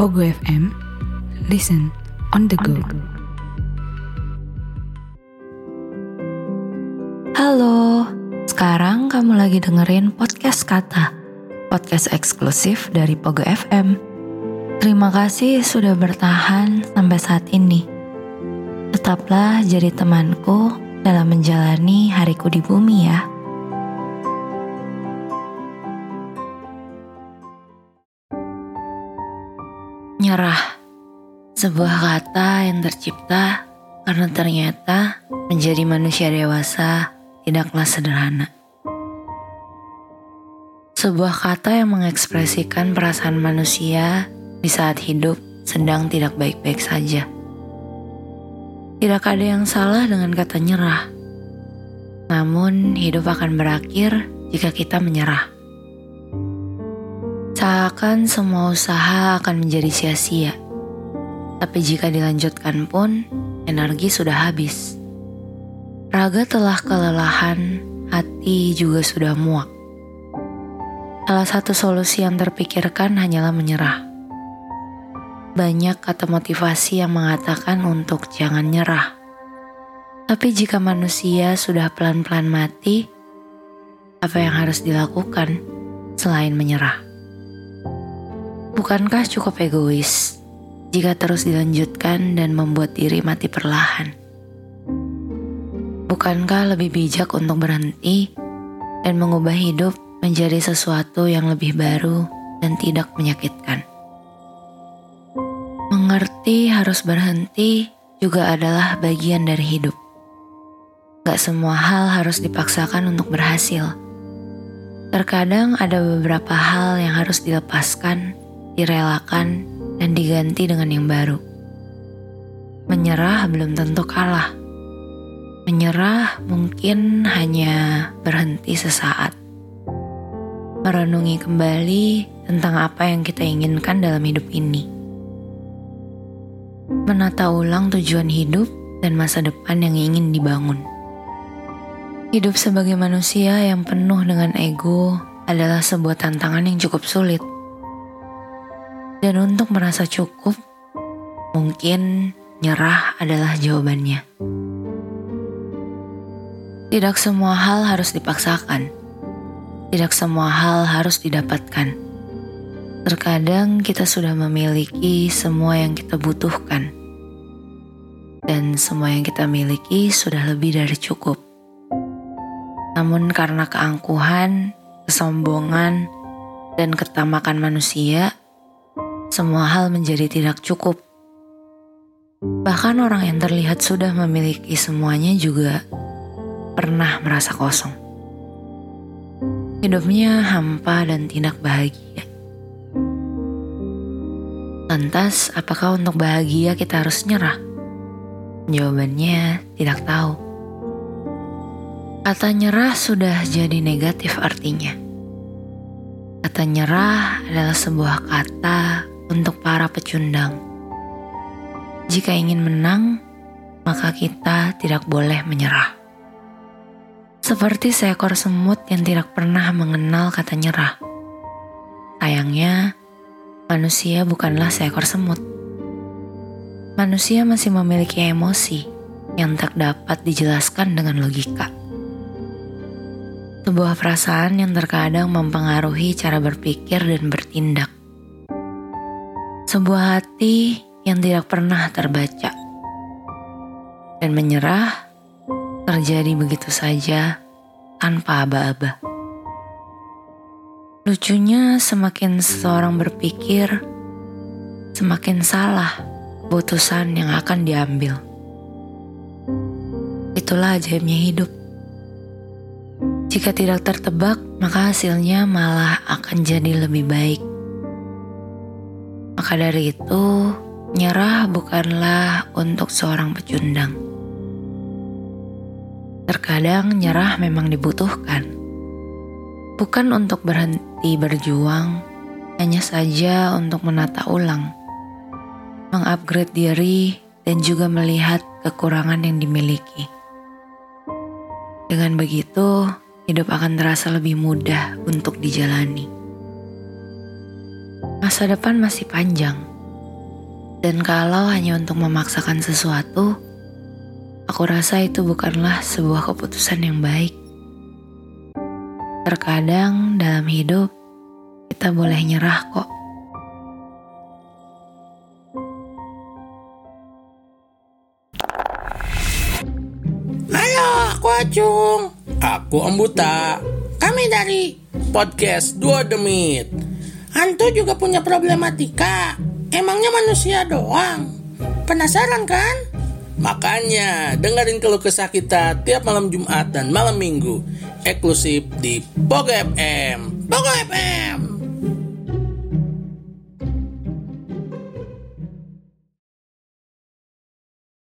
Pogo FM, listen on the go. Halo, sekarang kamu lagi dengerin podcast Kata, podcast eksklusif dari Pogo FM. Terima kasih sudah bertahan sampai saat ini. Tetaplah jadi temanku dalam menjalani hariku di bumi ya. Nyerah, sebuah kata yang tercipta karena ternyata menjadi manusia dewasa tidaklah sederhana. Sebuah kata yang mengekspresikan perasaan manusia di saat hidup sedang tidak baik-baik saja. Tidak ada yang salah dengan kata nyerah. Namun, hidup akan berakhir jika kita menyerah. Seakan semua usaha akan menjadi sia-sia. Tapi jika dilanjutkan pun, energi sudah habis. Raga telah kelelahan, hati juga sudah muak. Salah satu solusi yang terpikirkan hanyalah menyerah. Banyak kata motivasi yang mengatakan untuk jangan nyerah. Tapi jika manusia sudah pelan-pelan mati, apa yang harus dilakukan selain menyerah? Bukankah cukup egois jika terus dilanjutkan dan membuat diri mati perlahan? Bukankah lebih bijak untuk berhenti dan mengubah hidup menjadi sesuatu yang lebih baru dan tidak menyakitkan? Mengerti harus berhenti juga adalah bagian dari hidup. Gak semua hal harus dipaksakan untuk berhasil. Terkadang ada beberapa hal yang harus dilepaskan direlakan, dan diganti dengan yang baru. Menyerah belum tentu kalah. Menyerah mungkin hanya berhenti sesaat. Merenungi kembali tentang apa yang kita inginkan dalam hidup ini. Menata ulang tujuan hidup dan masa depan yang ingin dibangun. Hidup sebagai manusia yang penuh dengan ego adalah sebuah tantangan yang cukup sulit dan untuk merasa cukup, mungkin nyerah adalah jawabannya. Tidak semua hal harus dipaksakan. Tidak semua hal harus didapatkan. Terkadang kita sudah memiliki semua yang kita butuhkan. Dan semua yang kita miliki sudah lebih dari cukup. Namun karena keangkuhan, kesombongan, dan ketamakan manusia, semua hal menjadi tidak cukup. Bahkan orang yang terlihat sudah memiliki semuanya juga pernah merasa kosong. Hidupnya hampa dan tidak bahagia. Lantas, apakah untuk bahagia kita harus nyerah? Jawabannya tidak tahu. Kata nyerah sudah jadi negatif artinya. Kata nyerah adalah sebuah kata untuk para pecundang. Jika ingin menang, maka kita tidak boleh menyerah. Seperti seekor semut yang tidak pernah mengenal kata nyerah. Sayangnya, manusia bukanlah seekor semut. Manusia masih memiliki emosi yang tak dapat dijelaskan dengan logika. Sebuah perasaan yang terkadang mempengaruhi cara berpikir dan bertindak sebuah hati yang tidak pernah terbaca. Dan menyerah terjadi begitu saja tanpa aba-aba. Lucunya semakin seseorang berpikir, semakin salah keputusan yang akan diambil. Itulah ajaibnya hidup. Jika tidak tertebak, maka hasilnya malah akan jadi lebih baik. Maka dari itu, nyerah bukanlah untuk seorang pecundang. Terkadang nyerah memang dibutuhkan. Bukan untuk berhenti berjuang, hanya saja untuk menata ulang, mengupgrade diri, dan juga melihat kekurangan yang dimiliki. Dengan begitu, hidup akan terasa lebih mudah untuk dijalani. Masa depan masih panjang, Dan kalau hanya untuk memaksakan sesuatu, aku rasa itu bukanlah sebuah keputusan yang baik. Terkadang dalam hidup, kita boleh nyerah kok. Halo, aku Acung. Aku Om Buta. Kami dari podcast Dua Demit. Hantu juga punya problematika. Emangnya manusia doang? Penasaran kan? Makanya dengerin keluh kesah kita tiap malam Jumat dan malam Minggu eksklusif di Pogo FM. Pogo FM.